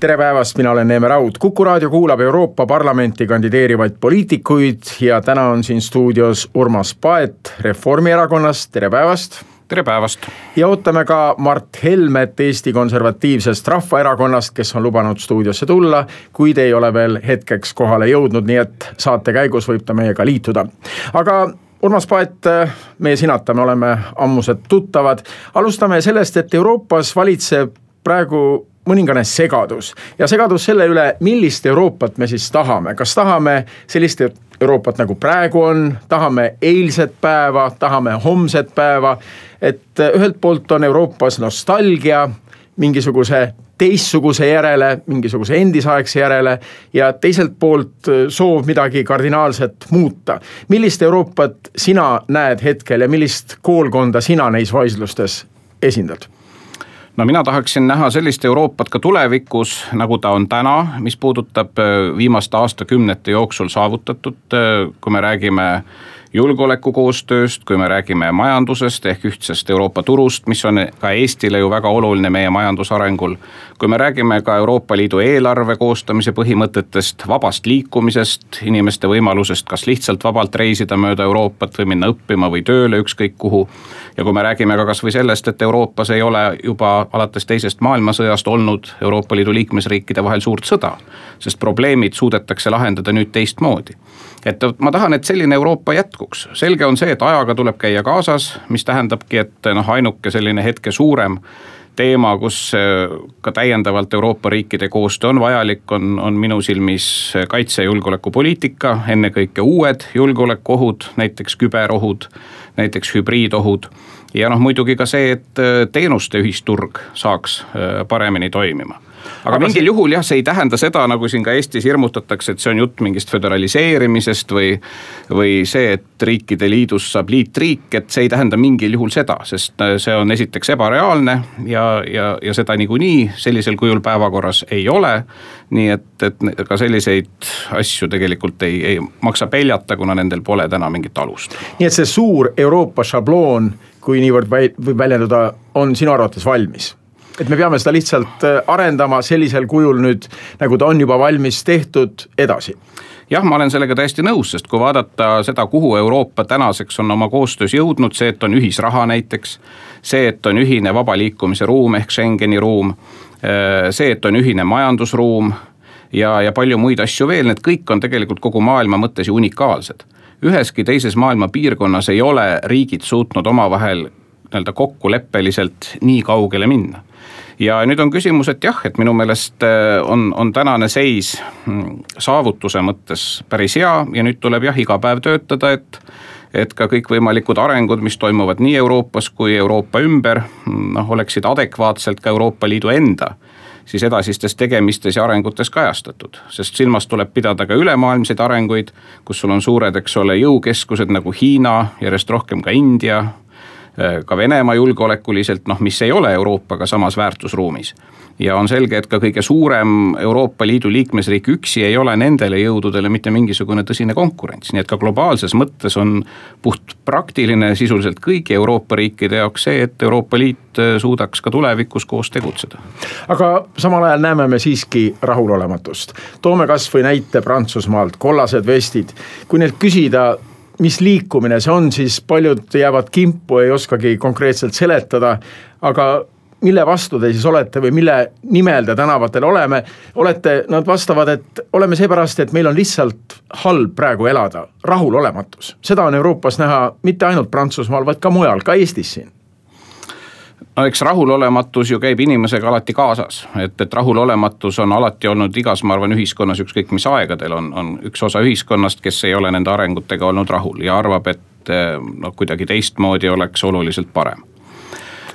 tere päevast, mina olen Neeme Raud, Kuku raadio kuulab Euroopa Parlamenti kandideerivaid poliitikuid ja täna on siin stuudios Urmas Paet Reformierakonnast, tere päevast. tere päevast. ja ootame ka Mart Helmet Eesti Konservatiivsest Rahvaerakonnast, kes on lubanud stuudiosse tulla, kuid ei ole veel hetkeks kohale jõudnud, nii et saate käigus võib ta meiega liituda. aga Urmas Paet, meie sinata, me oleme ammused tuttavad, alustame sellest, et Euroopas valitseb praegu mõningane segadus ja segadus selle üle, millist Euroopat me siis tahame, kas tahame sellist Euroopat nagu praegu on, tahame eilset päeva, tahame homset päeva. et ühelt poolt on Euroopas nostalgia mingisuguse teistsuguse järele, mingisuguse endisaegse järele ja teiselt poolt soov midagi kardinaalselt muuta. millist Euroopat sina näed hetkel ja millist koolkonda sina neis vaidlustes esindad? No mina tahaksin näha sellist Euroopat ka tulevikus, nagu ta on täna, mis puudutab äh, viimaste aastakümnete jooksul saavutatud, äh, kui me räägime julgeolekukoostööst, kui me räägime majandusest ehk ühtsest Euroopa turust, mis on ka Eestile ju väga oluline meie majandusarengul. kui me räägime ka Euroopa Liidu eelarve koostamise põhimõtetest, vabast liikumisest, inimeste võimalusest kas lihtsalt vabalt reisida mööda Euroopat või minna õppima või tööle ükskõik kuhu. ja kui me räägime ka kasvõi sellest, et Euroopas ei ole juba alates teisest maailmasõjast olnud Euroopa Liidu liikmesriikide vahel suurt sõda. sest probleemid suudetakse lahendada nüüd teistmoodi et ma tahan, et selline Euroopa jätkuks, selge on see, et ajaga tuleb käia kaasas, mis tähendabki, et noh, ainuke selline hetke suurem teema, kus äh, ka täiendavalt Euroopa riikide koostöö on vajalik, on, on minu silmis kaitse- ja julgeolekupoliitika, ennekõike uued julgeolekuohud, näiteks küberohud, näiteks hübriidohud. ja noh, muidugi ka see, et äh, teenuste ühisturg saaks äh, paremini toimima aga, aga mingil see... juhul jah, see ei tähenda seda, nagu siin ka Eestis hirmutatakse, et see on jutt mingist föderaliseerimisest või. või see, et riikide liidust saab liitriik, et see ei tähenda mingil juhul seda, sest äh, see on esiteks ebareaalne ja, ja, ja seda niikuinii sellisel kujul päevakorras ei ole. nii et, et ka selliseid asju tegelikult ei, ei maksa peljata, kuna nendel pole täna mingit alust. nii et see suur Euroopa šabloon, kui niivõrd võib väljenduda, on sinu arvates valmis et me peame seda lihtsalt äh, arendama sellisel kujul nüüd, nagu ta on juba valmis tehtud, edasi jah, ma olen sellega täiesti nõus, sest kui vaadata seda, kuhu Euroopa tänaseks on oma koostöös jõudnud, see, et on ühisraha näiteks. see, et on ühine vaba liikumise ruum ehk Schengeni ruum. Äh, see, et on ühine majandusruum ja, ja palju muid asju veel, need kõik on tegelikult kogu maailma mõttes ju unikaalsed. üheski teises maailma piirkonnas ei ole riigid suutnud omavahel nii-öelda kokkuleppeliselt nii kaugele minna ja nüüd on küsimus, et jah, et minu meelest äh, on, on tänane seis mm, saavutuse mõttes päris hea ja nüüd tuleb jah, iga päev töötada, et et ka kõikvõimalikud arengud, mis toimuvad nii Euroopas kui Euroopa ümber, mm, noh, oleksid adekvaatselt ka Euroopa Liidu enda siis edasistes tegemistes ja arengutes kajastatud. sest silmas tuleb pidada ka ülemaailmseid arenguid, kus sul on suured, eks ole, jõukeskused nagu Hiina, järjest rohkem ka India ka Venemaa julgeolekuliselt, noh, mis ei ole Euroopaga samas väärtusruumis. ja on selge, et ka kõige suurem Euroopa Liidu liikmesriik üksi ei ole nendele jõududele mitte mingisugune tõsine konkurents, nii et ka globaalses mõttes on puht praktiline sisuliselt kõigi Euroopa riikide jaoks see, et Euroopa Liit äh, suudaks ka tulevikus koos tegutseda. aga samal ajal näeme me siiski rahulolematust, toome kasvõi näite Prantsusmaalt, kollased vestid, kui neilt küsida mis liikumine see on, siis paljud jäävad kimpu, ei oskagi konkreetselt seletada, aga mille vastu te siis olete või mille nimel te tänavatel oleme, olete, nad vastavad, et oleme seepärast, et meil on lihtsalt halb praegu elada, rahulolematus. seda on Euroopas näha mitte ainult Prantsusmaal, vaid ka mujal, ka Eestis siin no eks rahulolematus ju käib inimesega alati kaasas, et, et rahulolematus on alati olnud igas, ma arvan, ühiskonnas ükskõik mis aegadel on, on üks osa ühiskonnast, kes ei ole nende arengutega olnud rahul ja arvab, et noh, kuidagi teistmoodi oleks oluliselt parem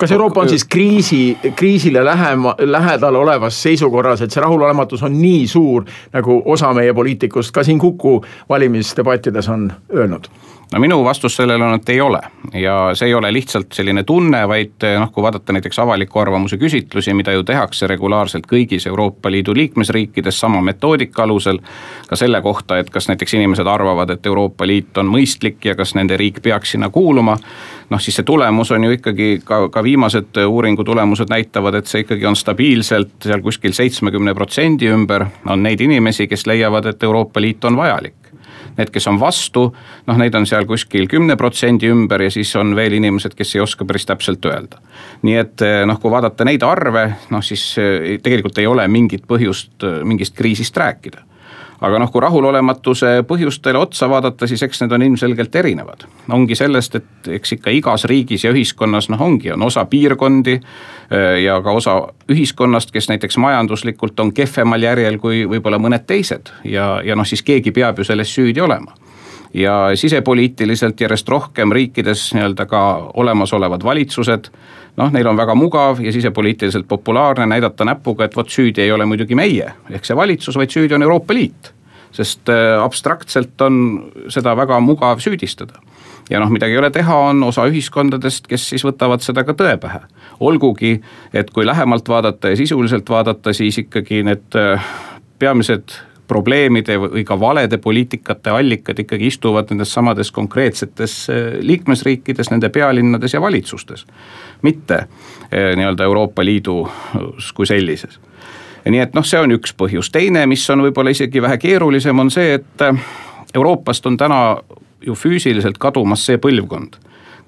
kas Euroopa on siis kriisi, kriisile lähema, lähedal olevas seisukorras, et see rahulolematus on nii suur, nagu osa meie poliitikust ka siin Kuku valimisdebattides on öelnud? No minu vastus sellele on, et ei ole ja see ei ole lihtsalt selline tunne, vaid noh, kui vaadata näiteks avaliku arvamuse küsitlusi, mida ju tehakse regulaarselt kõigis Euroopa Liidu liikmesriikides sama metoodika alusel. ka selle kohta, et kas näiteks inimesed arvavad, et Euroopa Liit on mõistlik ja kas nende riik peaks sinna kuuluma. noh, siis see tulemus on ju ikkagi ka, ka viimased uuringu tulemused näitavad, et see ikkagi on stabiilselt seal kuskil seitsmekümne protsendi ümber on neid inimesi, kes leiavad, et Euroopa Liit on vajalik Need, kes on vastu, noh neid on seal kuskil kümne protsendi ümber ja siis on veel inimesed, kes ei oska päris täpselt öelda. nii et eh, noh, kui vaadata neid arve, noh siis eh, tegelikult ei ole mingit põhjust eh, mingist kriisist rääkida aga noh, kui rahulolematuse põhjustele otsa vaadata, siis eks need on ilmselgelt erinevad. ongi sellest, et eks ikka igas riigis ja ühiskonnas noh, ongi, on osa piirkondi äh, ja ka osa ühiskonnast, kes näiteks majanduslikult on kehvemal järjel kui võib-olla mõned teised ja, ja noh, siis keegi peab ju selles süüdi olema ja sisepoliitiliselt järjest rohkem riikides nii-öelda ka olemasolevad valitsused. Noh, neil on väga mugav ja sisepoliitiliselt populaarne näidata näpuga, et vot süüdi ei ole muidugi meie ehk see valitsus, vaid süüdi on Euroopa Liit sest äh, abstraktselt on seda väga mugav süüdistada. ja noh, midagi ei ole teha, on osa ühiskondadest, kes siis võtavad seda ka tõe pähe. olgugi, et kui lähemalt vaadata ja sisuliselt vaadata, siis ikkagi need äh, peamised probleemide või ka valede poliitikate allikad ikkagi istuvad nendes samades konkreetsetes äh, liikmesriikides, nende pealinnades ja valitsustes. mitte nii-öelda Euroopa Liidus kui sellises nii et noh, see on üks põhjus, teine, mis on võib-olla isegi vähe keerulisem, on see, et Euroopast on täna ju füüsiliselt kadumas see põlvkond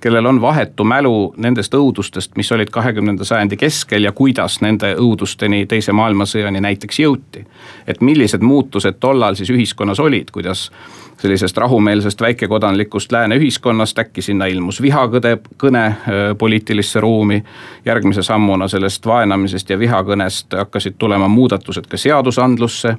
kellel on vahetu mälu nendest õudustest, mis olid kahekümnenda sajandi keskel ja kuidas nende õudusteni teise maailmasõjani näiteks jõuti. et millised muutused tollal siis ühiskonnas olid, kuidas sellisest rahumeelsest väikekodanlikust lääne ühiskonnast äkki sinna ilmus vihakõde, kõne poliitilisse ruumi. järgmise sammuna sellest vaenamisest ja vihakõnest hakkasid tulema muudatused ka seadusandlusse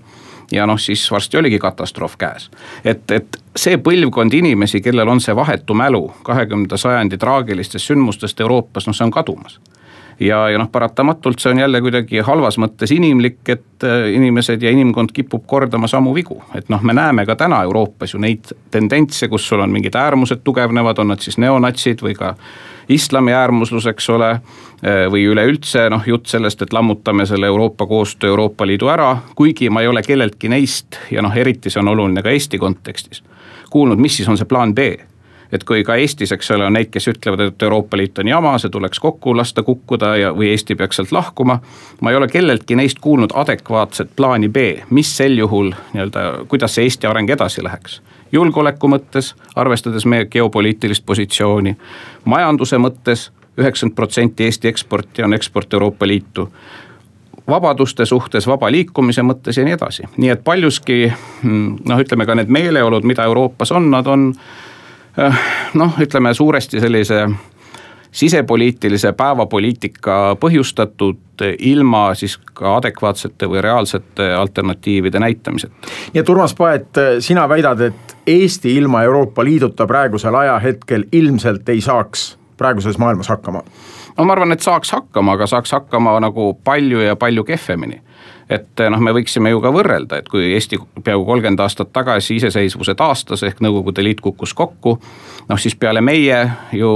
ja noh, siis varsti oligi katastroof käes. et, et see põlvkond inimesi, kellel on see vahetu mälu kahekümnenda sajandi traagilistest sündmustest Euroopas, noh see on kadumas ja, ja noh, paratamatult see on jälle kuidagi halvas mõttes inimlik, et äh, inimesed ja inimkond kipub kordama samu vigu. et noh, me näeme ka täna Euroopas ju neid tendentse, kus sul on mingid äärmused tugevnevad, on nad siis neonatsid või ka islami äärmuslus, eks ole. Äh, või üleüldse noh, jutt sellest, et lammutame selle Euroopa koostöö Euroopa Liidu ära, kuigi ma ei ole kelleltki neist ja noh, eriti see on oluline ka Eesti kontekstis. kuulnud, mis siis on see plaan B et kui ka Eestis, eks ole, on neid, kes ütlevad, et Euroopa Liit on jama, see tuleks kokku lasta kukkuda ja, või Eesti peaks sealt lahkuma. ma ei ole kelleltki neist kuulnud adekvaatset plaani B, mis sel juhul nii-öelda, kuidas see Eesti areng edasi läheks julgeoleku mõttes, arvestades meie geopoliitilist positsiooni, majanduse mõttes üheksakümmend protsenti Eesti eksporti on eksport Euroopa Liitu vabaduste suhtes, vaba liikumise mõttes ja nii edasi, nii et paljuski mm, noh, ütleme ka need meeleolud, mida Euroopas on, nad on noh, ütleme suuresti sellise sisepoliitilise päevapoliitika põhjustatud ilma siis ka adekvaatsete või reaalsete alternatiivide näitamiseta. nii et Urmas Paet, sina väidad, et Eesti ilma Euroopa Liiduta praegusel ajahetkel ilmselt ei saaks praeguses maailmas hakkama? no ma arvan, et saaks hakkama, aga saaks hakkama nagu palju ja palju kehvemini et eh, noh, me võiksime ju ka võrrelda, et kui Eesti peaaegu kolmkümmend aastat tagasi iseseisvuse taastas ehk Nõukogude Liit kukkus kokku. noh, siis peale meie ju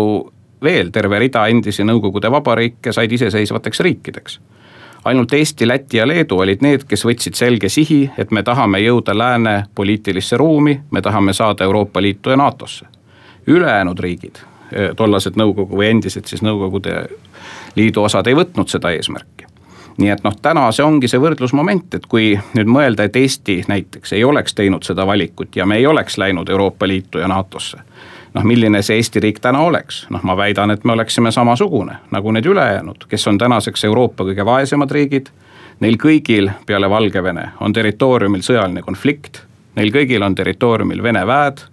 veel terve rida endisi Nõukogude vabariike said iseseisvateks riikideks ainult Eesti, Läti ja Leedu olid need, kes võtsid selge sihi, et me tahame jõuda lääne poliitilisse ruumi, me tahame saada Euroopa Liitu ja NATO-sse. ülejäänud riigid, eh, tollased Nõukogu või endised siis Nõukogude Liidu osad ei võtnud seda eesmärki nii et noh, täna see ongi see võrdlusmoment, et kui nüüd mõelda, et Eesti näiteks ei oleks teinud seda valikut ja me ei oleks läinud Euroopa Liitu ja NATO-sse. noh, milline see Eesti riik täna oleks, noh, ma väidan, et me oleksime samasugune nagu need ülejäänud, kes on tänaseks Euroopa kõige vaesemad riigid. Neil kõigil peale Valgevene on territooriumil sõjaline konflikt, neil kõigil on territooriumil Vene väed,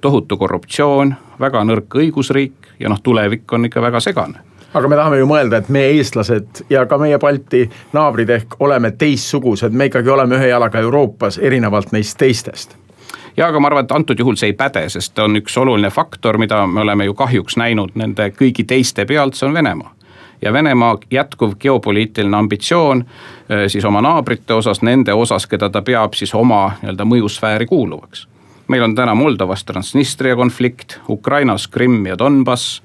tohutu korruptsioon, väga nõrk õigusriik ja noh, tulevik on ikka väga segane aga me tahame ju mõelda, et me, eestlased ja ka meie Balti naabrid ehk oleme teistsugused, me ikkagi oleme ühe jalaga Euroopas, erinevalt neist teistest. Ja aga ma arvan, et antud juhul see ei päde, sest on üks oluline faktor, mida me oleme ju kahjuks näinud nende kõigi teiste pealt, see on Venemaa. Ja Venemaa jätkuv geopoliitiline ambitsioon siis oma naabrite osas, nende osas, keda ta peab siis oma nii-öelda mõjusfääri kuuluvaks. meil on täna Moldovas Transnistria konflikt, Ukrainas Krimm ja Donbass,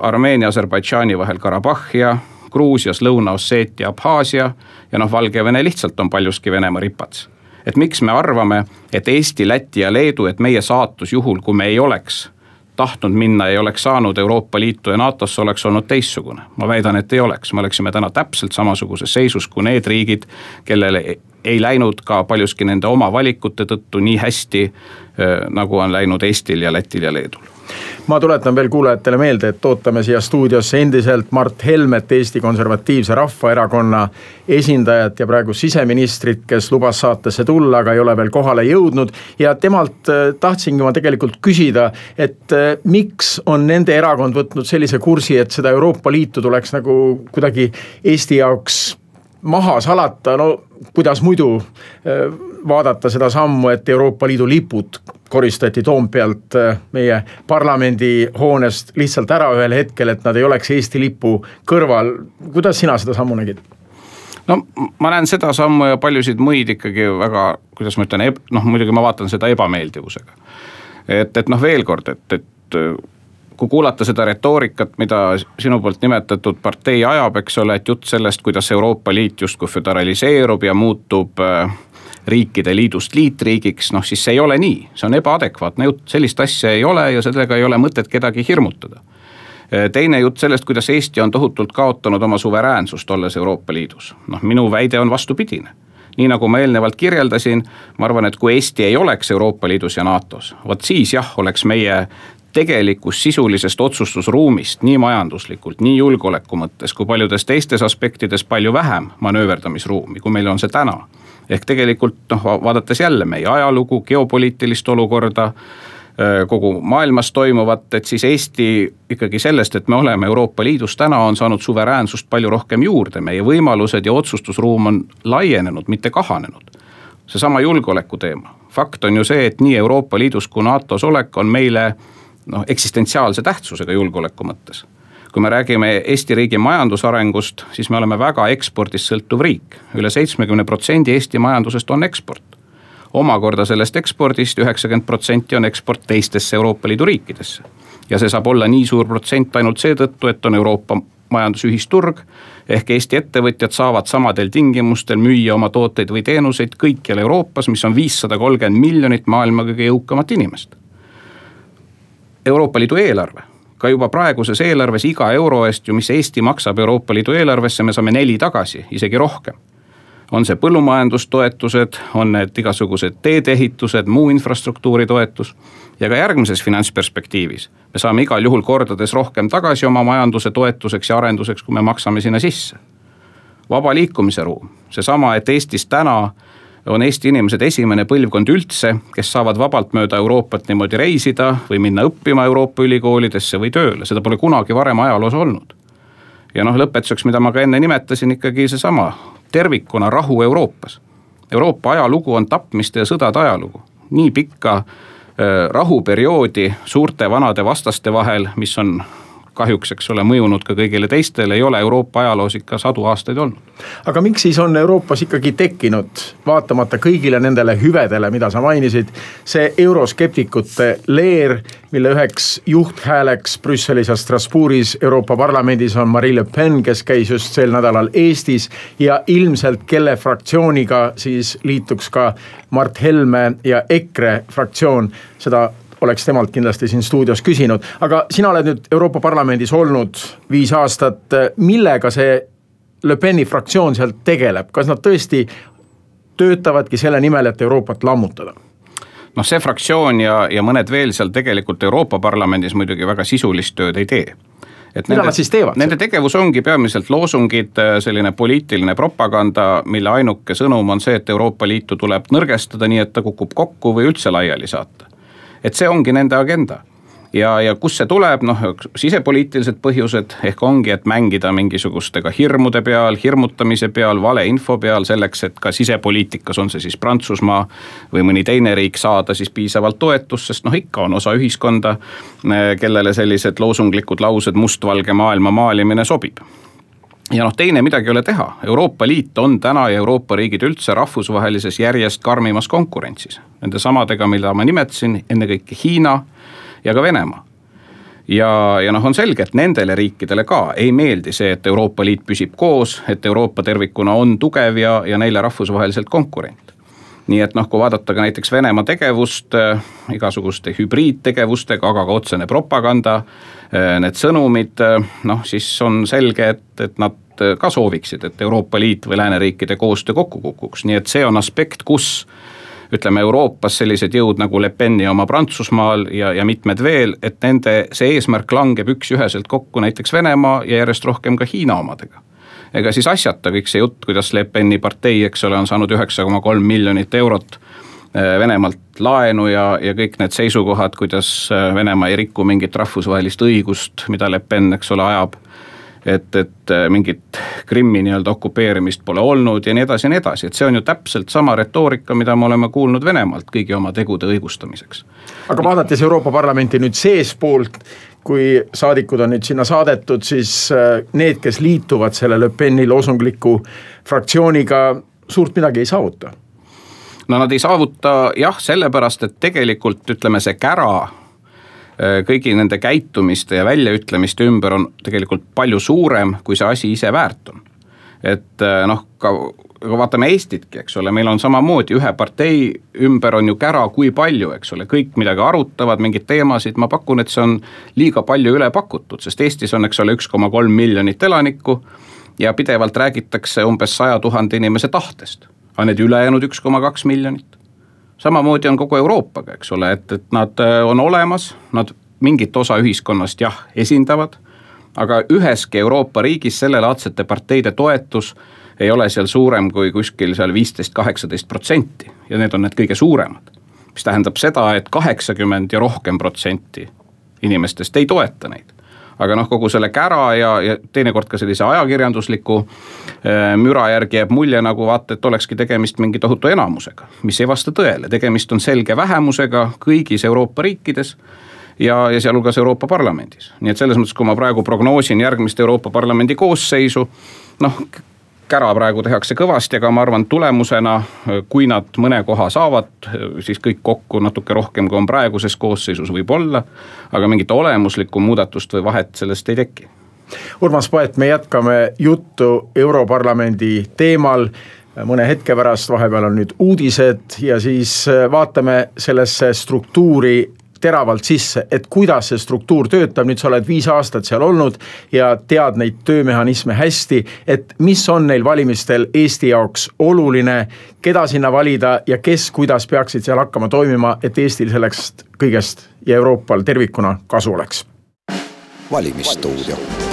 Armeenia, Aserbaidžaani vahel Karabahh ja Gruusias Lõuna-Osseetia, Abhaasia ja noh, Valgevene lihtsalt on paljuski Venemaa ripats. et miks me arvame, et Eesti, Läti ja Leedu, et meie saatus juhul, kui me ei oleks tahtnud minna, ei oleks saanud Euroopa Liitu ja NATO-sse, oleks olnud teistsugune. ma väidan, et ei oleks, me oleksime täna täpselt samasuguses seisus kui need riigid, kellele ei läinud ka paljuski nende oma valikute tõttu nii hästi, nagu on läinud Eestil ja Lätil ja Leedul ma tuletan veel kuulajatele meelde, et ootame siia stuudiosse endiselt Mart Helmet, Eesti Konservatiivse Rahvaerakonna esindajat ja praegu siseministrit, kes lubas saatesse tulla, aga ei ole veel kohale jõudnud. ja temalt äh, tahtsingi ma tegelikult küsida, et äh, miks on nende erakond võtnud sellise kursi, et seda Euroopa Liitu tuleks nagu kuidagi Eesti jaoks maha salata, no kuidas muidu äh, vaadata seda sammu, et Euroopa Liidu lipud koristati Toompealt äh, meie parlamendihoonest lihtsalt ära ühel hetkel, et nad ei oleks Eesti lipu kõrval. kuidas sina seda sammu nägid? no ma näen seda sammu ja paljusid muid ikkagi väga, kuidas ma ütlen, noh muidugi ma vaatan seda ebameeldivusega. et, et noh, veel kord, et, et kui kuulata seda retoorikat, mida sinu poolt nimetatud partei ajab, eks ole, et jutt sellest, kuidas Euroopa Liit justkui föderaliseerub ja muutub äh, riikide liidust liitriigiks, noh siis see ei ole nii, see on ebaadekvaatne jutt, sellist asja ei ole ja sellega ei ole mõtet kedagi hirmutada. teine jutt sellest, kuidas Eesti on tohutult kaotanud oma suveräänsust, olles Euroopa Liidus, noh minu väide on vastupidine. Nii nagu ma eelnevalt kirjeldasin, ma arvan, et kui Eesti ei oleks Euroopa Liidus ja NATO-s, vot siis jah, oleks meie tegelikust sisulisest otsustusruumist nii majanduslikult, nii julgeoleku mõttes kui paljudes teistes aspektides palju vähem manööverdamisruumi, kui meil on see täna ehk tegelikult noh, vaadates jälle meie ajalugu, geopoliitilist olukorda, kogu maailmas toimuvat, et siis Eesti ikkagi sellest, et me oleme Euroopa Liidus täna, on saanud suveräänsust palju rohkem juurde, meie võimalused ja otsustusruum on laienenud, mitte kahanenud. seesama julgeoleku teema, fakt on ju see, et nii Euroopa Liidus kui NATO-s olek on meile noh, eksistentsiaalse tähtsusega julgeoleku mõttes kui me räägime Eesti riigi majandusarengust, siis me oleme väga ekspordist sõltuv riik üle, üle seitsmekümne protsendi Eesti majandusest on eksport. omakorda sellest ekspordist üheksakümmend protsenti on eksport teistesse Euroopa Liidu riikidesse. ja see saab olla nii suur protsent ainult seetõttu, et on Euroopa majandusühisturg. ehk Eesti ettevõtjad saavad samadel tingimustel müüa oma tooteid või teenuseid kõikjal Euroopas, mis on viissada kolmkümmend miljonit maailma kõige jõukamat inimest. Euroopa Liidu eelarve ka juba praeguses eelarves iga euro eest ju, mis Eesti maksab Euroopa Liidu eelarvesse, me saame neli tagasi, isegi rohkem. on see põllumajandustoetused, on need igasugused teedeehitused, muu infrastruktuuri toetus. ja ka järgmises finantsperspektiivis me saame igal juhul kordades rohkem tagasi oma majanduse toetuseks ja arenduseks, kui me maksame sinna sisse. vaba liikumise ruum, seesama, et Eestis täna on Eesti inimesed esimene põlvkond üldse, kes saavad vabalt mööda Euroopat niimoodi reisida või minna õppima Euroopa ülikoolidesse või tööle, seda pole kunagi varem ajaloos olnud. ja noh, lõpetuseks, mida ma ka enne nimetasin, ikkagi seesama tervikuna rahu Euroopas. Euroopa ajalugu on tapmiste ja sõdade ajalugu, nii pikka äh, rahuperioodi suurte vanade vastaste vahel, mis on kahjuks, eks ole, mõjunud ka kõigile teistele, ei ole Euroopa ajaloos ikka sadu aastaid olnud. aga miks siis on Euroopas ikkagi tekkinud, vaatamata kõigile nendele hüvedele, mida sa mainisid, see euroskeptikute leer, mille üheks juhthääleks Brüsselis ja Strasbourgis Euroopa Parlamendis on Marine Le Pen, kes käis just sel nädalal Eestis ja ilmselt kelle fraktsiooniga siis liituks ka Mart Helme ja EKRE fraktsioon, seda oleks temalt kindlasti siin stuudios küsinud, aga sina oled nüüd Euroopa Parlamendis olnud viis aastat, millega see Le Peni fraktsioon seal tegeleb, kas nad tõesti töötavadki selle nimel, et Euroopat lammutada? noh, see fraktsioon ja, ja mõned veel seal tegelikult Euroopa Parlamendis muidugi väga sisulist tööd ei tee. Et mida nende, nad siis teevad? Nende tegevus ongi peamiselt loosungid, selline poliitiline propaganda, mille ainuke sõnum on see, et Euroopa Liitu tuleb nõrgestada, nii et ta kukub kokku või üldse laiali saata et see ongi nende agenda. Ja, ja kust see tuleb, noh sisepoliitilised põhjused. Ehk ongi, et mängida mingisuguste ka hirmude peal, hirmutamise peal, valeinfo peal selleks, et ka sisepoliitikas, on see siis Prantsusmaa või mõni teine riik, saada siis piisavalt toetust, sest noh, ikka on osa ühiskonda, kellele sellised loosunglikud laused mustvalge maailma maalimine sobib ja noh, teine midagi ei ole teha, Euroopa Liit on täna ja Euroopa riigid üldse rahvusvahelises järjest karmimas konkurentsis. Nende samadega, mida ma nimetasin, ennekõike Hiina ja ka Venemaa. ja, ja noh, on selge, et nendele riikidele ka ei meeldi see, et Euroopa Liit püsib koos, et Euroopa tervikuna on tugev ja, ja neile rahvusvaheliselt konkurent nii et noh, kui vaadata ka näiteks Venemaa tegevust äh, igasuguste hübriidtegevustega, aga ka otsene propaganda äh,, need sõnumid äh,, noh siis on selge, et, et nad ka sooviksid, et Euroopa Liit või lääneriikide koostöö kokku kukuks, nii et see on aspekt, kus ütleme Euroopas sellised jõud nagu Le Peni oma Prantsusmaal ja, ja mitmed veel, et nende see eesmärk langeb üksüheselt kokku näiteks Venemaa ja järjest rohkem ka Hiina omadega. Ega siis asjata kõik see jutt, kuidas Le Peni partei, eks ole, on saanud üheksa koma kolm miljonit eurot äh, Venemaalt laenu ja, ja kõik need seisukohad, kuidas äh, Venemaa ei riku mingit rahvusvahelist õigust, mida Le Pen, eks ole, ajab. et, et äh, mingit Krimmi nii-öelda okupeerimist pole olnud ja nii edasi ja nii edasi, et see on ju täpselt sama retoorika, mida me oleme kuulnud Venemaalt kõigi oma tegude õigustamiseks. aga vaadates Euroopa Parlamenti nüüd seestpoolt, kui saadikud on nüüd sinna saadetud, siis äh, need, kes liituvad selle Le Peni loosungliku fraktsiooniga, suurt midagi ei saavuta. No nad ei saavuta jah, sellepärast et tegelikult ütleme, see kära äh, kõigi nende käitumiste ja väljaütlemiste ümber on tegelikult palju suurem, kui see asi ise väärt on. et äh, noh, ka aga vaatame Eestitki, eks ole, meil on samamoodi ühe partei ümber on ju kära kui palju, eks ole, kõik midagi arutavad, mingeid teemasid, ma pakun, et see on liiga palju üle pakutud, sest Eestis on, eks ole, üks koma kolm miljonit elanikku ja pidevalt räägitakse umbes saja tuhande inimese tahtest. Aga need ülejäänud üks koma kaks miljonit, samamoodi on kogu Euroopaga, eks ole, et, et nad äh, on olemas, nad mingit osa ühiskonnast jah, esindavad, aga üheski Euroopa riigis sellelaadsete parteide toetus ei ole seal suurem kui kuskil seal viisteist, kaheksateist protsenti. Ja need on need kõige suuremad. mis tähendab seda, et kaheksakümmend ja rohkem protsenti inimestest ei toeta neid aga noh, kogu selle kära ja, ja teinekord ka sellise ajakirjandusliku äh, müra järgi jääb mulje nagu vaata, et olekski tegemist mingi tohutu enamusega, mis ei vasta tõele, tegemist on selge vähemusega kõigis Euroopa riikides ja, ja sealhulgas Euroopa Parlamendis. nii et selles mõttes, kui ma praegu prognoosin järgmist Euroopa Parlamendi koosseisu, noh kära praegu tehakse kõvasti, aga ma arvan, tulemusena, kui nad mõne koha saavad, siis kõik kokku natuke rohkem, kui on praeguses koosseisus võib-olla. aga mingit olemuslikku muudatust või vahet sellest ei teki. Urmas Paet, me jätkame juttu Europarlamendi teemal mõne hetke pärast, vahepeal on nüüd uudised ja siis vaatame sellesse struktuuri teravalt sisse, et kuidas see struktuur töötab, nüüd sa oled viis aastat seal olnud ja tead neid töömehhanisme hästi, et mis on neil valimistel Eesti jaoks oluline, keda sinna valida ja kes, kuidas peaksid seal hakkama toimima, et Eestil sellest kõigest ja Euroopal tervikuna kasu oleks. valimisstuudio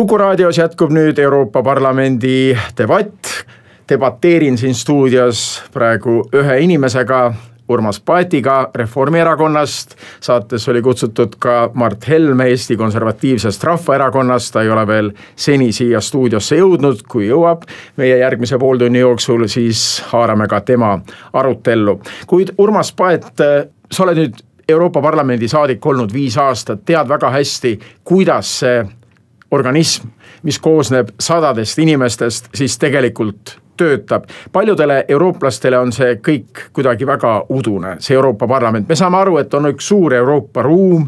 kuku raadios jätkub nüüd Euroopa Parlamendi debatt. debateerin siin stuudios praegu ühe inimesega, Urmas Paetiga Reformierakonnast. saates oli kutsutud ka Mart Helme Eesti Konservatiivsest Rahvaerakonnast, ta ei ole veel seni siia stuudiosse jõudnud, kui jõuab meie järgmise pooltunni jooksul, siis haarame ka tema arutellu. kuid Urmas Paet, sa oled nüüd Euroopa Parlamendi saadik olnud viis aastat, tead väga hästi, kuidas see organism, mis koosneb sadadest inimestest, siis tegelikult töötab. paljudele eurooplastele on see kõik kuidagi väga udune, see Euroopa Parlament, me saame aru, et on üks suur Euroopa ruum,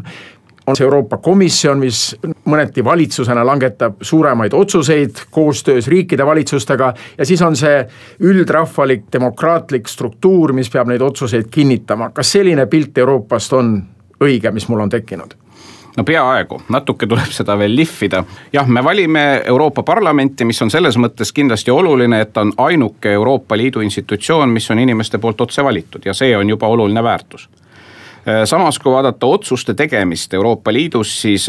on see Euroopa Komisjon, mis mõneti valitsusena langetab suuremaid otsuseid koostöös riikide valitsustega ja siis on see üldrahvalik demokraatlik struktuur, mis peab neid otsuseid kinnitama. kas selline pilt Euroopast on õige, mis mul on tekkinud? No peaaegu, natuke tuleb seda veel lihvida. jah, me valime Euroopa Parlamenti, mis on selles mõttes kindlasti oluline, et ta on ainuke Euroopa Liidu institutsioon, mis on inimeste poolt otse valitud ja see on juba oluline väärtus samas, kui vaadata otsuste tegemist Euroopa Liidus, siis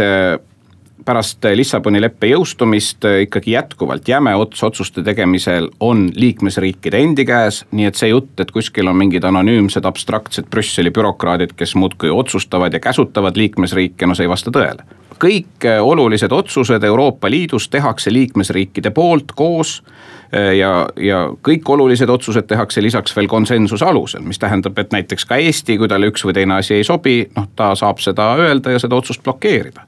pärast Lissaboni leppe jõustumist ikkagi jätkuvalt jäme ots otsuste tegemisel on liikmesriikide endi käes, nii et see jutt, et kuskil on mingid anonüümsed abstraktsed Brüsseli bürokraadid, kes muudkui otsustavad ja käsutavad liikmesriike, no see ei vasta tõele. kõik olulised otsused Euroopa Liidus tehakse liikmesriikide poolt koos ja, ja kõik olulised otsused tehakse lisaks veel konsensuse alusel, mis tähendab, et näiteks ka Eesti, kui talle üks või teine asi ei sobi, noh ta saab seda öelda ja seda otsust blokeerida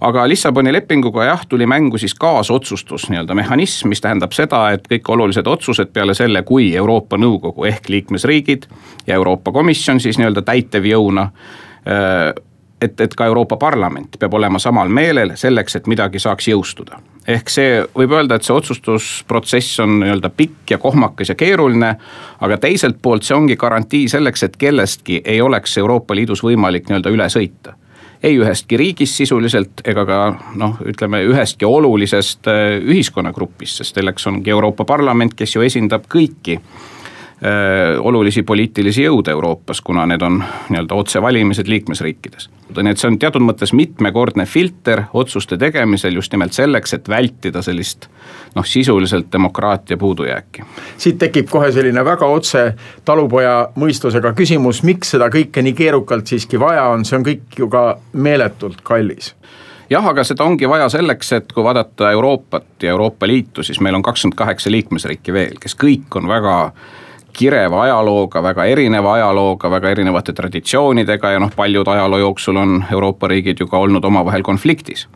aga Lissaboni lepinguga jah, tuli mängu siis kaasotsustus nii-öelda mehhanism, mis tähendab seda, et kõik olulised otsused peale selle, kui Euroopa Nõukogu ehk liikmesriigid ja Euroopa Komisjon siis nii-öelda täitevjõuna äh, et, et ka Euroopa Parlament peab olema samal meelel selleks, et midagi saaks jõustuda. ehk see, võib öelda, et see otsustusprotsess on nii-öelda pikk ja kohmakas ja keeruline, aga teiselt poolt see ongi garantii selleks, et kellestki ei oleks Euroopa Liidus võimalik nii-öelda üle sõita ei ühestki riigist sisuliselt ega ka noh, ütleme ühestki olulisest äh, ühiskonnagrupist, sest selleks ongi Euroopa Parlament, kes ju esindab kõiki olulisi poliitilisi jõude Euroopas, kuna need on nii-öelda otsevalimised liikmesriikides. nii et see on teatud mõttes mitmekordne filter otsuste tegemisel just nimelt selleks, et vältida sellist noh, sisuliselt demokraatia puudujääki. siit tekib kohe selline väga otse talupoja mõistusega küsimus, miks seda kõike nii keerukalt siiski vaja on, see on kõik ju ka meeletult kallis jah, aga seda ongi vaja selleks, et kui vaadata Euroopat ja Euroopa Liitu, siis meil on kakskümmend kaheksa liikmesriiki veel, kes kõik on väga kireva ajalooga, väga erineva ajalooga, väga erinevate traditsioonidega ja noh, paljud ajaloo jooksul on Euroopa riigid ju ka olnud omavahel konfliktis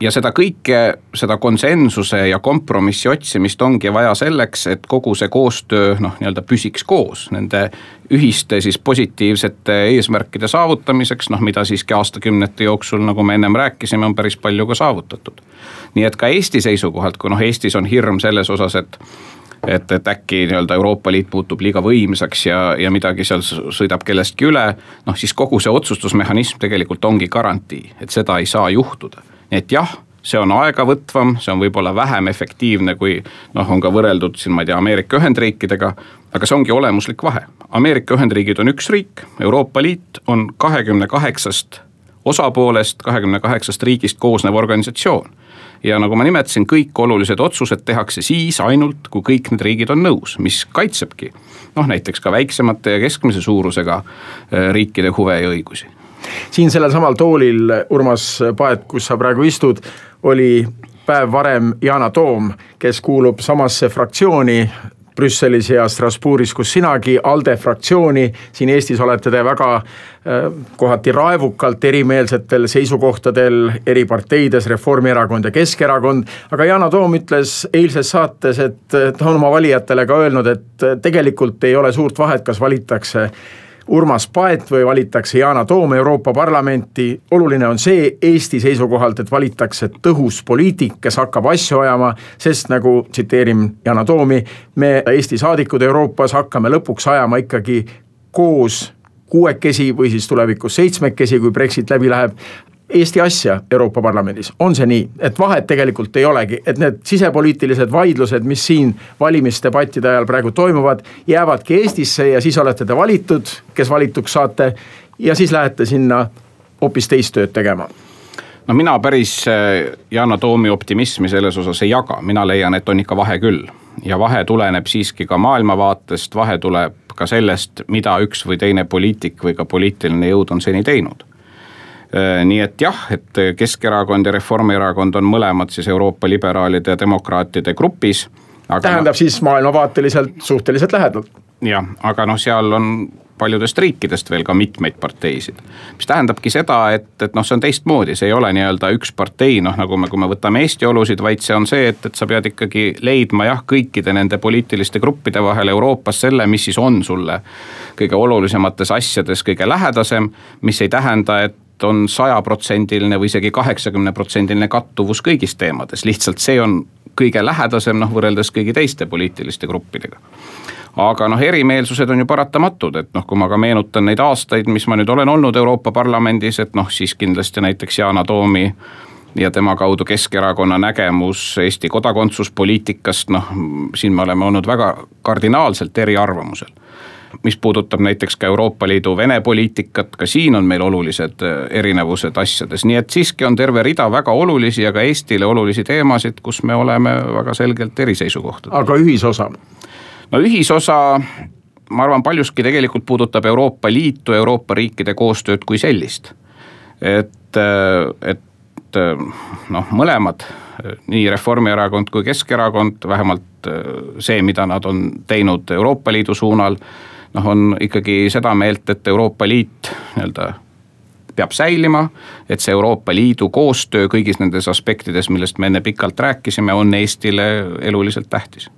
ja seda kõike, seda konsensuse ja kompromissi otsimist ongi vaja selleks, et kogu see koostöö noh, nii-öelda püsiks koos nende ühiste siis positiivsete eesmärkide saavutamiseks, noh mida siiski aastakümnete jooksul, nagu me ennem rääkisime, on päris palju ka saavutatud. nii et ka Eesti seisukohalt, kui noh, Eestis on hirm selles osas, et et, et äkki nii-öelda Euroopa Liit muutub liiga võimsaks ja, ja midagi seal sõidab kellestki üle. noh, siis kogu see otsustusmehhanism tegelikult ongi garantii, et seda ei saa juhtuda, nii et jah see on aegavõtvam, see on võib-olla vähem efektiivne, kui noh, on ka võrreldud siin, ma ei tea, Ameerika Ühendriikidega. aga see ongi olemuslik vahe, Ameerika Ühendriigid on üks riik, Euroopa Liit on kahekümne kaheksast osapoolest, kahekümne kaheksast riigist koosnev organisatsioon ja nagu ma nimetasin, kõik olulised otsused tehakse siis ainult, kui kõik need riigid on nõus, mis kaitsebki noh, näiteks ka väiksemate ja keskmise suurusega äh, riikide huve ja õigusi. siin sellel samal toolil, Urmas Paet, kus sa praegu istud, oli päev varem Yana Toom, kes kuulub samasse fraktsiooni Brüsselis ja Strasbourgis, kus sinagi ALDE fraktsiooni, siin Eestis olete te väga äh, kohati raevukalt erimeelsetel seisukohtadel eri parteides, Reformierakond ja Keskerakond. aga Yana Toom ütles eilses saates, et ta on oma valijatele ka öelnud, et tegelikult ei ole suurt vahet, kas valitakse Urmas Paet või valitakse Yana Toom Euroopa Parlamenti. oluline on see Eesti seisukohalt, et valitakse tõhus poliitik, kes hakkab asju ajama, sest nagu tsiteerin Yana Toomi, me Eesti saadikud Euroopas hakkame lõpuks ajama ikkagi koos kuuekesi või siis tulevikus seitsmekesi, kui Brexit läbi läheb, Eesti asja Euroopa Parlamendis, on see nii, et vahet tegelikult ei olegi, et need sisepoliitilised vaidlused, mis siin valimisdebattide ajal praegu toimuvad, jäävadki Eestisse ja siis olete te valitud, kes valituks saate ja siis lähete sinna hoopis teist tööd tegema. No mina päris Yana Toomi optimismi selles osas ei jaga, mina leian, et on ikka vahe küll. ja vahe tuleneb siiski ka maailmavaatest, vahe tuleb ka sellest, mida üks või teine poliitik või ka poliitiline jõud on seni teinud nii et jah, et Keskerakond ja Reformierakond on mõlemad siis Euroopa liberaalide ja demokraatide grupis. tähendab siis maailmavaateliselt suhteliselt lähedal. jah, aga noh, seal on paljudest riikidest veel ka mitmeid parteisid. mis tähendabki seda, et, et noh, see on teistmoodi, see ei ole nii-öelda üks partei, noh nagu me, kui me võtame Eesti olusid, vaid see on see, et, et sa pead ikkagi leidma jah, kõikide nende poliitiliste gruppide vahel Euroopas selle, mis siis on sulle kõige olulisemates asjades kõige lähedasem, mis ei tähenda, et on sajaprotsendiline või isegi kaheksakümneprotsendiline kattuvus kõigis teemades, lihtsalt see on kõige lähedasem noh, võrreldes kõigi teiste poliitiliste gruppidega. aga noh, erimeelsused on ju paratamatud, et noh, kui ma ka meenutan neid aastaid, mis ma nüüd olen olnud Euroopa Parlamendis, et noh, siis kindlasti näiteks Yana Toomi ja tema kaudu Keskerakonna nägemus Eesti kodakondsuspoliitikast, noh siin me oleme olnud väga kardinaalselt eriarvamusel mis puudutab näiteks ka Euroopa Liidu Vene poliitikat, ka siin on meil olulised äh, erinevused asjades, nii et siiski on terve rida väga olulisi ja ka Eestile olulisi teemasid, kus me oleme väga selgelt eri seisukohtadel. aga ühisosa? no ühisosa ma arvan, paljuski tegelikult puudutab Euroopa Liitu, Euroopa riikide koostööd kui sellist. et, et noh, mõlemad, nii Reformierakond kui Keskerakond, vähemalt see, mida nad on teinud Euroopa Liidu suunal, noh, on ikkagi seda meelt, et Euroopa Liit nii-öelda peab säilima, et see Euroopa Liidu koostöö kõigis nendes aspektides, millest me enne pikalt rääkisime, on Eestile eluliselt tähtis.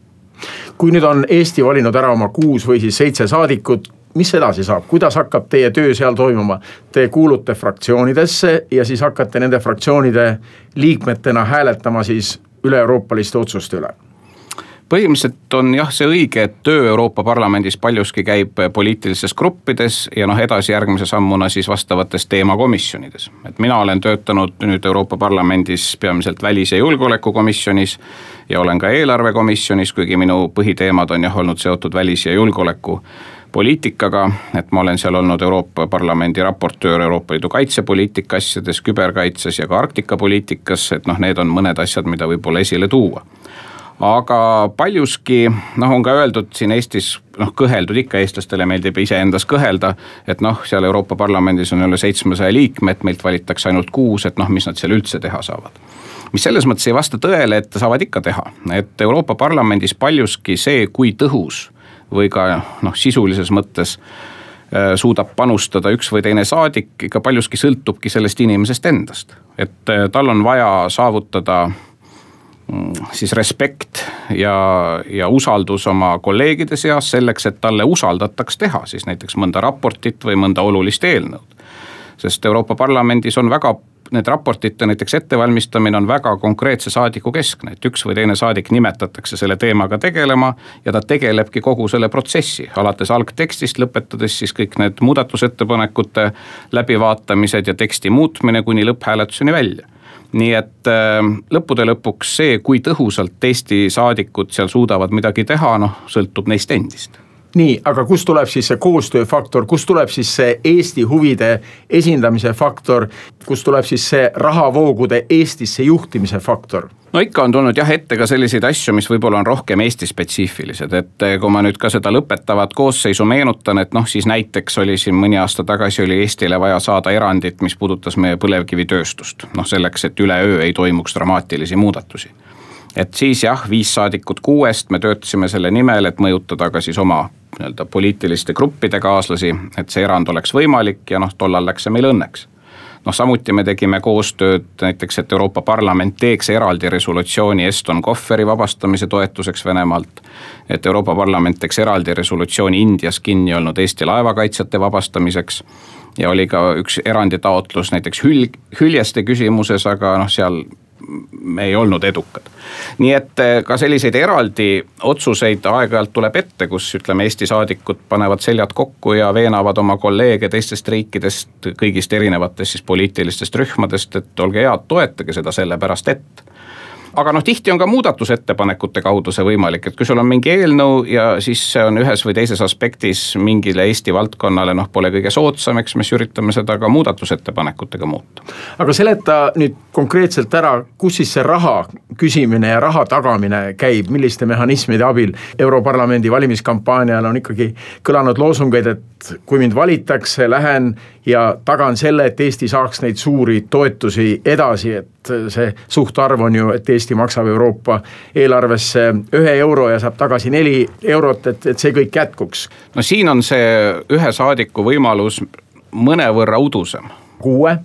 Kui nüüd on Eesti valinud ära oma kuus või siis seitse saadikut, mis edasi saab, kuidas hakkab teie töö seal toimuma? Te kuulute fraktsioonidesse ja siis hakkate nende fraktsioonide liikmetena hääletama siis üle-euroopaliste otsuste üle põhimõtteliselt on jah, see õige, et töö Euroopa Parlamendis paljuski käib poliitilistes gruppides ja noh, edasi järgmise sammuna siis vastavates teemakomisjonides. et mina olen töötanud nüüd Euroopa Parlamendis peamiselt välis- ja julgeolekukomisjonis ja olen ka eelarvekomisjonis, kuigi minu põhiteemad on jah olnud seotud välis- ja julgeoleku poliitikaga, et ma olen seal olnud Euroopa Parlamendi raportöör Euroopa Liidu kaitsepoliitika asjades, küberkaitses ja ka Arktika poliitikas, et noh, need on mõned asjad, mida võib-olla esile tuua aga paljuski noh, on ka öeldud siin Eestis noh, kõheldud ikka, eestlastele meeldib iseendas kõhelda. et noh, seal Euroopa Parlamendis on üle seitsmesaja liikme, et meilt valitakse ainult kuus, et noh, mis nad seal üldse teha saavad. mis selles mõttes ei vasta tõele, et saavad ikka teha, et Euroopa Parlamendis paljuski see, kui tõhus või ka noh, sisulises mõttes äh, suudab panustada üks või teine saadik, ikka paljuski sõltubki sellest inimesest endast. et äh, tal on vaja saavutada siis respekt ja, ja usaldus oma kolleegide seas selleks, et talle usaldataks teha siis näiteks mõnda raportit või mõnda olulist eelnõud. sest Euroopa Parlamendis on väga need raportite näiteks ettevalmistamine on väga konkreetse saadiku keskne, et üks või teine saadik nimetatakse selle teemaga tegelema ja ta tegelebki kogu selle protsessi, alates algtekstist, lõpetades siis kõik need muudatusettepanekute läbivaatamised ja teksti muutmine kuni lõpphääletuseni välja nii et ähm, lõppude lõpuks see, kui tõhusalt Eesti saadikud seal suudavad midagi teha, noh, sõltub neist endist nii, aga kust tuleb siis see koostööfaktor, kust tuleb siis see Eesti huvide esindamise faktor, kust tuleb siis see rahavoogude Eestisse juhtimise faktor? No ikka on tulnud jah ette ka selliseid asju, mis võib-olla on rohkem Eesti spetsiifilised, et eh, kui ma nüüd ka seda lõpetavat koosseisu meenutan, et noh, siis näiteks oli siin mõni aasta tagasi oli Eestile vaja saada erandit, mis puudutas meie põlevkivitööstust. noh, selleks, et üleöö ei toimuks dramaatilisi muudatusi. et siis jah, viis saadikut kuuest, me töötasime selle nimel, et mõjutada ka siis oma nii-öelda poliitiliste gruppide kaaslasi, et see erand oleks võimalik ja noh, tollal läks see meil õnneks noh, samuti me tegime koostööd näiteks, et Euroopa Parlament teeks eraldi resolutsiooni Eston Kohveri vabastamise toetuseks Venemaalt. et Euroopa Parlament teeks eraldi resolutsiooni Indias kinni olnud Eesti laevakaitsjate vabastamiseks. ja oli ka üks eranditaotlus näiteks hülg, hüljeste küsimuses, aga noh, seal me ei olnud edukad. nii et eh, ka selliseid eraldi otsuseid aeg-ajalt tuleb ette, kus ütleme, Eesti saadikud panevad seljad kokku ja veenavad oma kolleege teistest riikidest, kõigist erinevatest siis poliitilistest rühmadest, et olge head, toetage seda sellepärast, et aga noh, tihti on ka muudatusettepanekute kaudu see võimalik, et kui sul on mingi eelnõu ja siis see on ühes või teises aspektis mingile Eesti valdkonnale noh, pole kõige soodsam, eks me siis üritame seda ka muudatusettepanekutega muuta. aga seleta nüüd konkreetselt ära, kus siis see raha küsimine ja raha tagamine käib, milliste mehhanismide abil? Europarlamendi valimiskampaanial on ikkagi kõlanud loosungeid, et kui mind valitakse, lähen ja tagan selle, et Eesti saaks neid suuri toetusi edasi, et see suhtarv on ju, et Eesti maksab Euroopa eelarvesse ühe euro ja saab tagasi neli eurot, et, et see kõik jätkuks. no siin on see ühe saadiku võimalus mõnevõrra udusem. kuue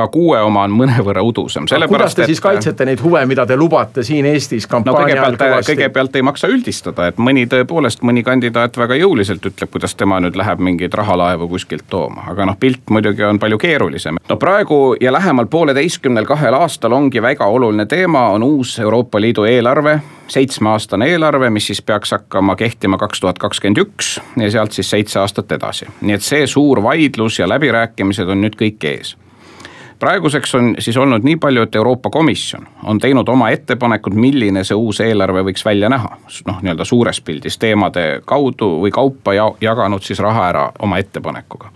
ka kuue oma on mõnevõrra udusem. kuidas te et... siis kaitsete neid huve, mida te lubate siin Eestis kampaania no kõigepealt, kõigepealt ei maksa üldistada, et mõni tõepoolest, mõni kandidaat väga jõuliselt ütleb, kuidas tema nüüd läheb mingeid rahalaevu kuskilt tooma, aga noh, pilt muidugi on palju keerulisem. no praegu ja lähemal pooleteistkümnel kahel aastal ongi väga oluline teema, on uus Euroopa Liidu eelarve seitsmeaastane eelarve, mis siis peaks hakkama kehtima kaks tuhat kakskümmend üks ja sealt siis seitse aastat edasi. nii et see suur vaidlus ja läbirääkimised on nüüd kõik ees praeguseks on siis olnud nii palju, et Euroopa Komisjon on teinud oma ettepanekud, milline see uus eelarve võiks välja näha. noh, nii-öelda suures pildis teemade kaudu või kaupa ja jaganud siis raha ära oma ettepanekuga.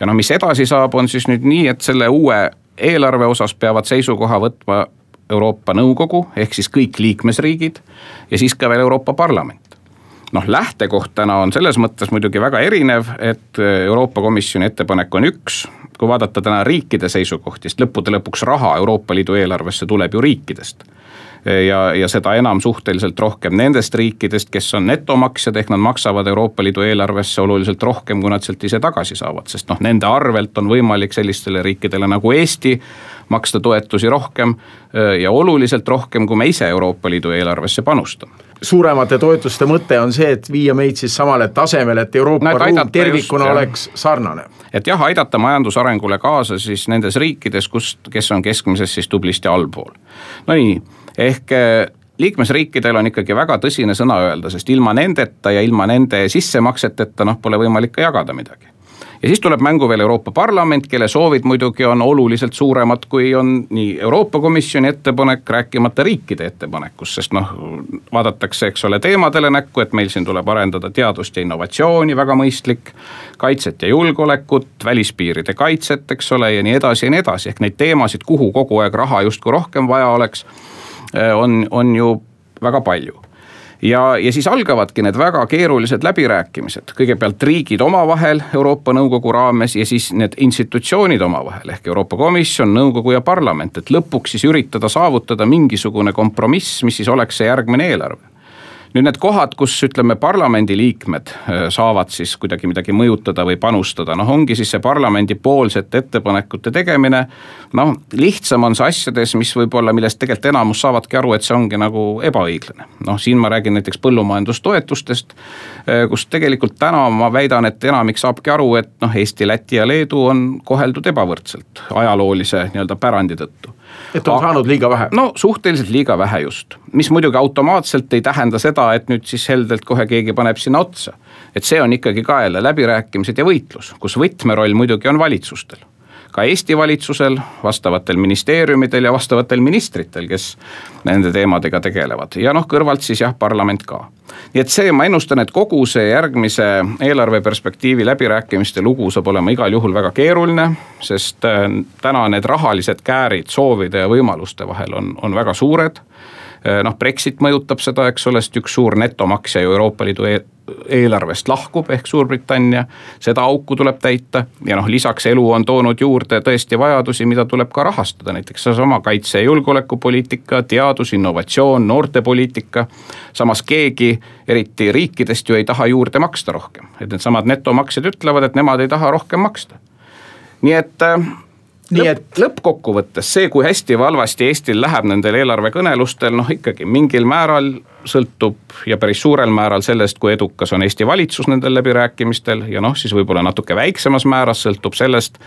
ja noh, mis edasi saab, on siis nüüd nii, et selle uue eelarve osas peavad seisukoha võtma Euroopa Nõukogu ehk siis kõik liikmesriigid ja siis ka veel Euroopa Parlament noh, lähtekoht täna on selles mõttes muidugi väga erinev, et Euroopa Komisjoni ettepanek on üks, kui vaadata täna riikide seisukohti, sest lõppude lõpuks raha Euroopa Liidu eelarvesse tuleb ju riikidest. Ja, ja seda enam suhteliselt rohkem nendest riikidest, kes on netomaksjad, ehk nad maksavad Euroopa Liidu eelarvesse oluliselt rohkem, kui nad sealt ise tagasi saavad, sest noh, nende arvelt on võimalik sellistele riikidele nagu Eesti maksta toetusi rohkem ja oluliselt rohkem, kui me ise Euroopa Liidu eelarvesse panustame suuremate toetuste mõte on see, et viia meid siis samale tasemele, et Euroopa no, ruum tervikuna just, oleks sarnane. et jah, aidata majandusarengule kaasa siis nendes riikides, kus, kes on keskmisest siis tublisti allpool. Nonii, ehk eh, liikmesriikidel on ikkagi väga tõsine sõna öelda, sest ilma nendeta ja ilma nende sissemakseteta noh, pole võimalik ka jagada midagi ja siis tuleb mängu veel Euroopa Parlament, kelle soovid muidugi on oluliselt suuremad, kui on nii Euroopa Komisjoni ettepanek, rääkimata riikide ettepanekust, sest noh, vaadatakse, eks ole, teemadele näkku, et meil siin tuleb arendada teadust ja innovatsiooni, väga mõistlik. kaitset ja julgeolekut, välispiiride kaitset, eks ole, ja nii edasi ja nii edasi, ehk neid teemasid, kuhu kogu aeg raha justkui rohkem vaja oleks, on, on ju väga palju ja, ja siis algavadki need väga keerulised läbirääkimised, kõigepealt riigid omavahel Euroopa Nõukogu raames ja siis need institutsioonid omavahel ehk Euroopa Komisjon, nõukogu ja parlament, et lõpuks siis üritada saavutada mingisugune kompromiss, mis siis oleks see järgmine eelarve nüüd need kohad, kus ütleme, parlamendiliikmed äh, saavad siis kuidagi midagi mõjutada või panustada, noh, ongi siis see parlamendipoolsete ettepanekute tegemine. noh, lihtsam on see asjades, mis võib-olla, millest tegelikult enamus saavadki aru, et see ongi nagu ebaõiglane. noh, siin ma räägin näiteks põllumajandustoetustest, äh, kus tegelikult täna ma väidan, et enamik saabki aru, et noh, Eesti, Läti ja Leedu on koheldud ebavõrdselt ajaloolise nii-öelda pärandi tõttu et on saanud liiga vähe? no suhteliselt liiga vähe just, mis muidugi automaatselt ei tähenda seda, et nüüd siis heldelt kohe keegi paneb sinna otsa. et see on ikkagi ka jälle läbirääkimised ja võitlus, kus võtmeroll muidugi on valitsustel ka Eesti valitsusel, vastavatel ministeeriumidel ja vastavatel ministritel, kes nende teemadega tegelevad ja noh, kõrvalt siis jah, parlament ka. nii et see, ma ennustan, et kogu see järgmise eelarveperspektiivi läbirääkimiste lugu saab olema igal juhul väga keeruline, sest äh, täna need rahalised käärid soovide ja võimaluste vahel on, on väga suured noh, Brexit mõjutab seda, eks ole, sest üks suur netomaksja ju Euroopa Liidu e eelarvest lahkub, ehk Suurbritannia, seda auku tuleb täita ja noh, lisaks elu on toonud juurde tõesti vajadusi, mida tuleb ka rahastada, näiteks seesama kaitse- ja julgeolekupoliitika, teadus, innovatsioon, noortepoliitika. samas keegi, eriti riikidest ju ei taha juurde maksta rohkem, et needsamad netomaksjad ütlevad, et nemad ei taha rohkem maksta. nii et äh, nii Lõpp, et lõppkokkuvõttes see, kui hästi või halvasti Eestil läheb nendel eelarvekõnelustel, noh ikkagi mingil määral sõltub ja päris suurel määral sellest, kui edukas on Eesti valitsus nendel läbirääkimistel ja noh, siis võib-olla natuke väiksemas määras sõltub sellest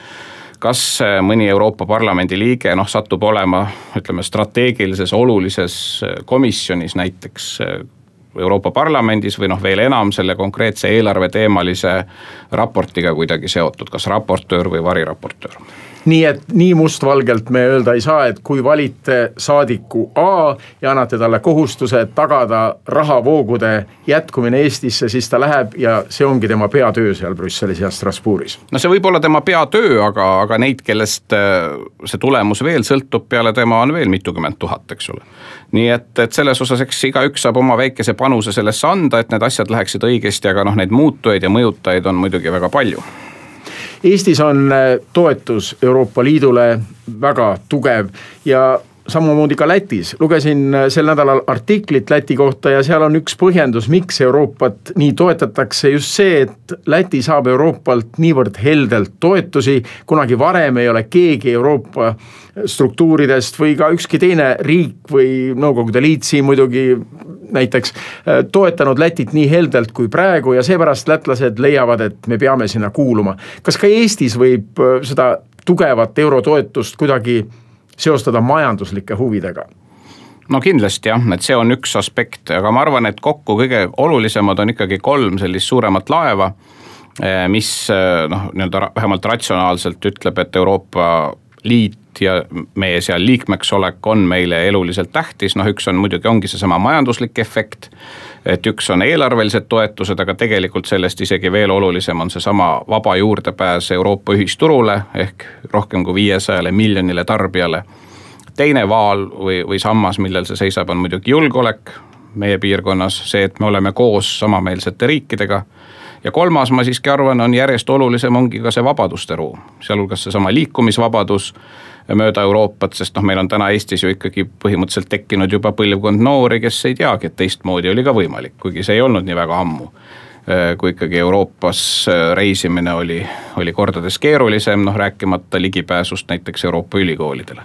kas mõni Euroopa Parlamendi liige noh, satub olema ütleme strateegilises olulises komisjonis näiteks Euroopa Parlamendis või noh, veel enam selle konkreetse eelarveteemalise raportiga kuidagi seotud, kas raportöör või variraportöör nii et nii mustvalgelt me öelda ei saa, et kui valite saadiku A ja annate talle kohustuse tagada rahavoogude jätkumine Eestisse, siis ta läheb ja see ongi tema peatöö seal Brüsselis ja Strasbourgis. no see võib olla tema peatöö, aga, aga neid, kellest äh, see tulemus veel sõltub peale tema, on veel mitukümmend tuhat, eks ole. nii et, et selles osas, eks igaüks saab oma väikese panuse sellesse anda, et need asjad läheksid õigesti, aga noh, neid muutujaid ja mõjutajaid on muidugi väga palju Eestis on äh, toetus Euroopa Liidule väga tugev ja samamoodi ka Lätis, lugesin äh, sel nädalal artiklit Läti kohta ja seal on üks põhjendus, miks Euroopat nii toetatakse, just see, et Läti saab Euroopalt niivõrd heldelt toetusi. kunagi varem ei ole keegi Euroopa struktuuridest või ka ükski teine riik või Nõukogude Liit siin muidugi näiteks äh, toetanud Lätit nii heldelt kui praegu ja seepärast lätlased leiavad, et me peame sinna kuuluma. kas ka Eestis võib äh, seda tugevat eurotoetust kuidagi seostada majanduslike huvidega? no kindlasti jah, et see on üks aspekt, aga ma arvan, et kokku kõige olulisemad on ikkagi kolm sellist suuremat laeva, äh, mis noh, nii-öelda vähemalt ratsionaalselt ütleb, et Euroopa Liit ja meie seal liikmeks olek on meile eluliselt tähtis, noh üks on muidugi, ongi seesama majanduslik efekt. et üks on eelarvelised toetused, aga tegelikult sellest isegi veel olulisem on seesama vaba juurdepääs Euroopa ühisturule ehk rohkem kui viiesajale miljonile tarbijale. teine vaal või, või sammas, millel see seisab, on muidugi julgeolek meie piirkonnas, see, et me oleme koos samameelsete riikidega ja kolmas, ma siiski arvan, on järjest olulisem, ongi ka see vabaduste ruum, sealhulgas seesama liikumisvabadus mööda Euroopat, sest noh, meil on täna Eestis ju ikkagi põhimõtteliselt tekkinud juba põlvkond noori, kes ei teagi, et teistmoodi oli ka võimalik, kuigi see ei olnud nii väga ammu. Kui ikkagi Euroopas reisimine oli, oli kordades keerulisem, noh rääkimata ligipääsust näiteks Euroopa ülikoolidele.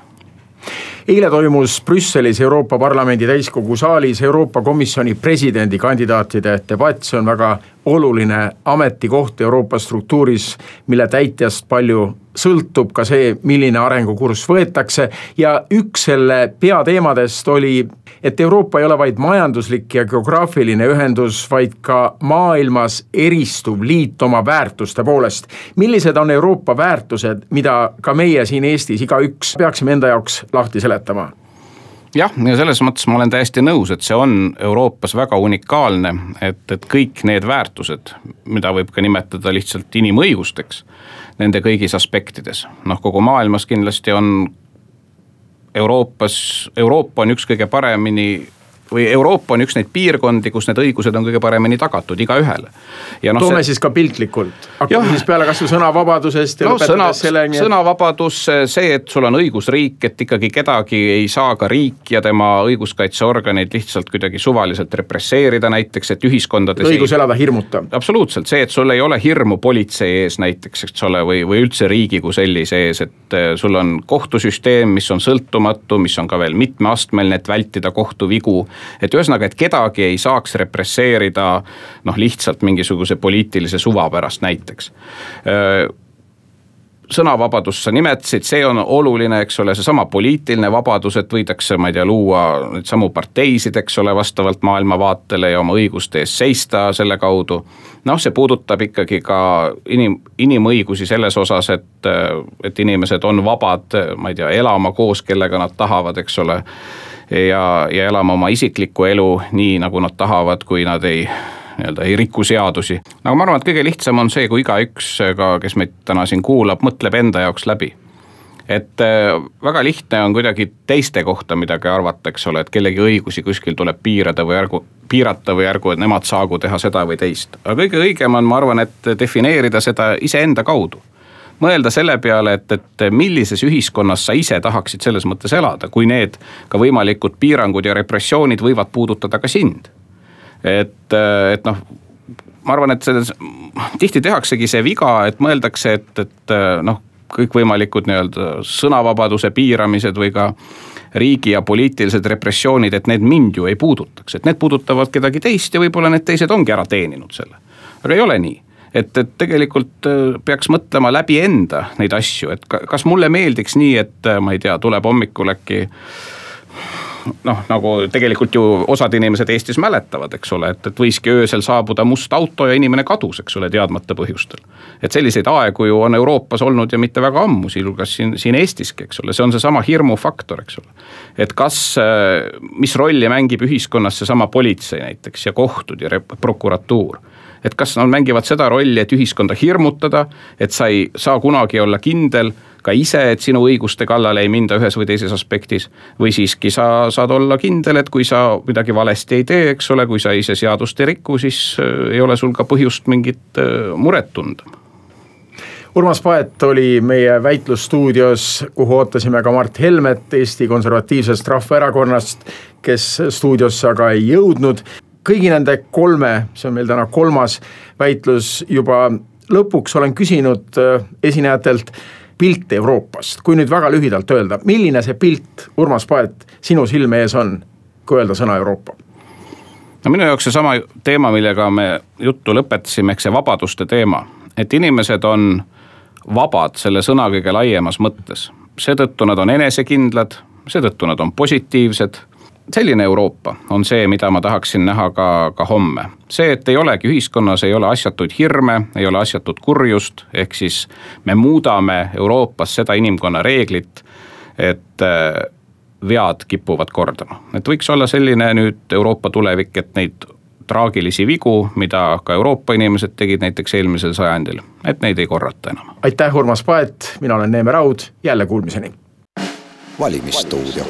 Eile toimus Brüsselis Euroopa Parlamendi täiskogu saalis Euroopa Komisjoni presidendikandidaatide debatt, see on väga oluline ametikoht Euroopa struktuuris, mille täitjast palju sõltub ka see, milline arengukurss võetakse ja üks selle peateemadest oli et Euroopa ei ole vaid majanduslik ja geograafiline ühendus, vaid ka maailmas eristuv liit oma väärtuste poolest. millised on Euroopa väärtused, mida ka meie siin Eestis igaüks peaksime enda jaoks lahti seletama? jah, ja selles mõttes ma olen täiesti nõus, et see on Euroopas väga unikaalne, et, et kõik need väärtused, mida võib ka nimetada lihtsalt inimõigusteks, nende kõigis aspektides, noh kogu maailmas kindlasti on Euroopas, Euroopa on üks kõige paremini või Euroopa on üks neid piirkondi, kus need õigused on kõige paremini tagatud igaühele. No, toome see... siis ka piltlikult, hakkame siis peale kasvõi sõnavabadusest ja no, lõpetades selleni. sõnavabadus, see, et sul on õigusriik, et ikkagi kedagi ei saa ka riik ja tema õiguskaitseorganid lihtsalt kuidagi suvaliselt represseerida näiteks, et ühiskondades. õigus ei... elada hirmuta. absoluutselt, see, et sul ei ole hirmu politsei ees näiteks, eks ole, või, või üldse riigi kui sellise ees, et eh, sul on kohtusüsteem, mis on sõltumatu, mis on ka veel mitmeastmeline, et vältida kohtuvigu et ühesõnaga, et kedagi ei saaks represseerida noh, lihtsalt mingisuguse poliitilise suva pärast näiteks sõnavabadust sa nimetasid, see on oluline, eks ole, seesama poliitiline vabadus, et võidakse, ma ei tea, luua neid samu parteisid, eks ole, vastavalt maailmavaatele ja oma õiguste eest seista selle kaudu. noh, see puudutab ikkagi ka inim, inimõigusi selles osas, et, et inimesed on vabad, ma ei tea, elama koos, kellega nad tahavad, eks ole ja, ja elama oma isiklikku elu nii, nagu nad tahavad, kui nad ei nii-öelda ei riku seadusi. aga ma arvan, et kõige lihtsam on see, kui igaüks ka, kes meid täna siin kuulab, mõtleb enda jaoks läbi. et äh, väga lihtne on kuidagi teiste kohta midagi arvata, eks ole, et kellegi õigusi kuskil tuleb piirada või ärgu, piirata või ärgu, et nemad saagu teha seda või teist. aga kõige õigem on, ma arvan, et defineerida seda iseenda kaudu mõelda selle peale, et, et millises ühiskonnas sa ise tahaksid selles mõttes elada, kui need ka võimalikud piirangud ja repressioonid võivad puudutada ka sind. et, et noh, ma arvan, et selles tihti tehaksegi see viga, et mõeldakse, et, et noh, kõikvõimalikud nii-öelda sõnavabaduse piiramised või ka riigi ja poliitilised repressioonid, et need mind ju ei puudutaks, et need puudutavad kedagi teist ja võib-olla need teised ongi ära teeninud selle. aga ei ole nii et, et tegelikult äh, peaks mõtlema läbi enda neid asju, et kas mulle meeldiks nii, et äh, ma ei tea, tuleb hommikul äkki noh, nagu tegelikult ju osad inimesed Eestis mäletavad, eks ole, et, et võiski öösel saabuda must auto ja inimene kadus, eks ole, teadmata põhjustel. et selliseid aegu ju on Euroopas olnud ja mitte väga ammu, sealhulgas siin, siin Eestiski, eks ole, see on seesama hirmufaktor, eks ole. et kas, äh, mis rolli mängib ühiskonnas seesama politsei näiteks ja kohtud ja prokuratuur et kas nad mängivad seda rolli, et ühiskonda hirmutada, et sa ei saa kunagi olla kindel ka ise, et sinu õiguste kallale ei minda ühes või teises aspektis. või siiski sa saad olla kindel, et kui sa midagi valesti ei tee, eks ole, kui sa ise seadust ei riku, siis äh, ei ole sul ka põhjust mingit äh, muret tunda Urmas Paet oli meie väitlusstuudios, kuhu ootasime ka Mart Helmet Eesti Konservatiivsest Rahvaerakonnast, kes stuudiosse aga ei jõudnud kõigi nende kolme, see on meil täna kolmas väitlus juba lõpuks olen küsinud äh, esinejatelt pilti Euroopast, kui nüüd väga lühidalt öelda, milline see pilt, Urmas Paet, sinu silme ees on, kui öelda sõna Euroopa? no minu jaoks seesama teema, millega me juttu lõpetasime, ehk see vabaduste teema, et inimesed on vabad selle sõna kõige laiemas mõttes. seetõttu nad on enesekindlad, seetõttu nad on positiivsed selline Euroopa on see, mida ma tahaksin näha ka, ka homme. see, et ei olegi ühiskonnas, ei ole asjatuid hirme, ei ole asjatut kurjust, ehk siis me muudame Euroopas seda inimkonna reeglit, et vead kipuvad kordama, et võiks olla selline nüüd Euroopa tulevik, et neid traagilisi vigu, mida ka Euroopa inimesed tegid näiteks eelmisel sajandil, et neid ei korrata enam. aitäh, Urmas Paet, mina olen Neeme Raud, jälle kuulmiseni. valimisstuudio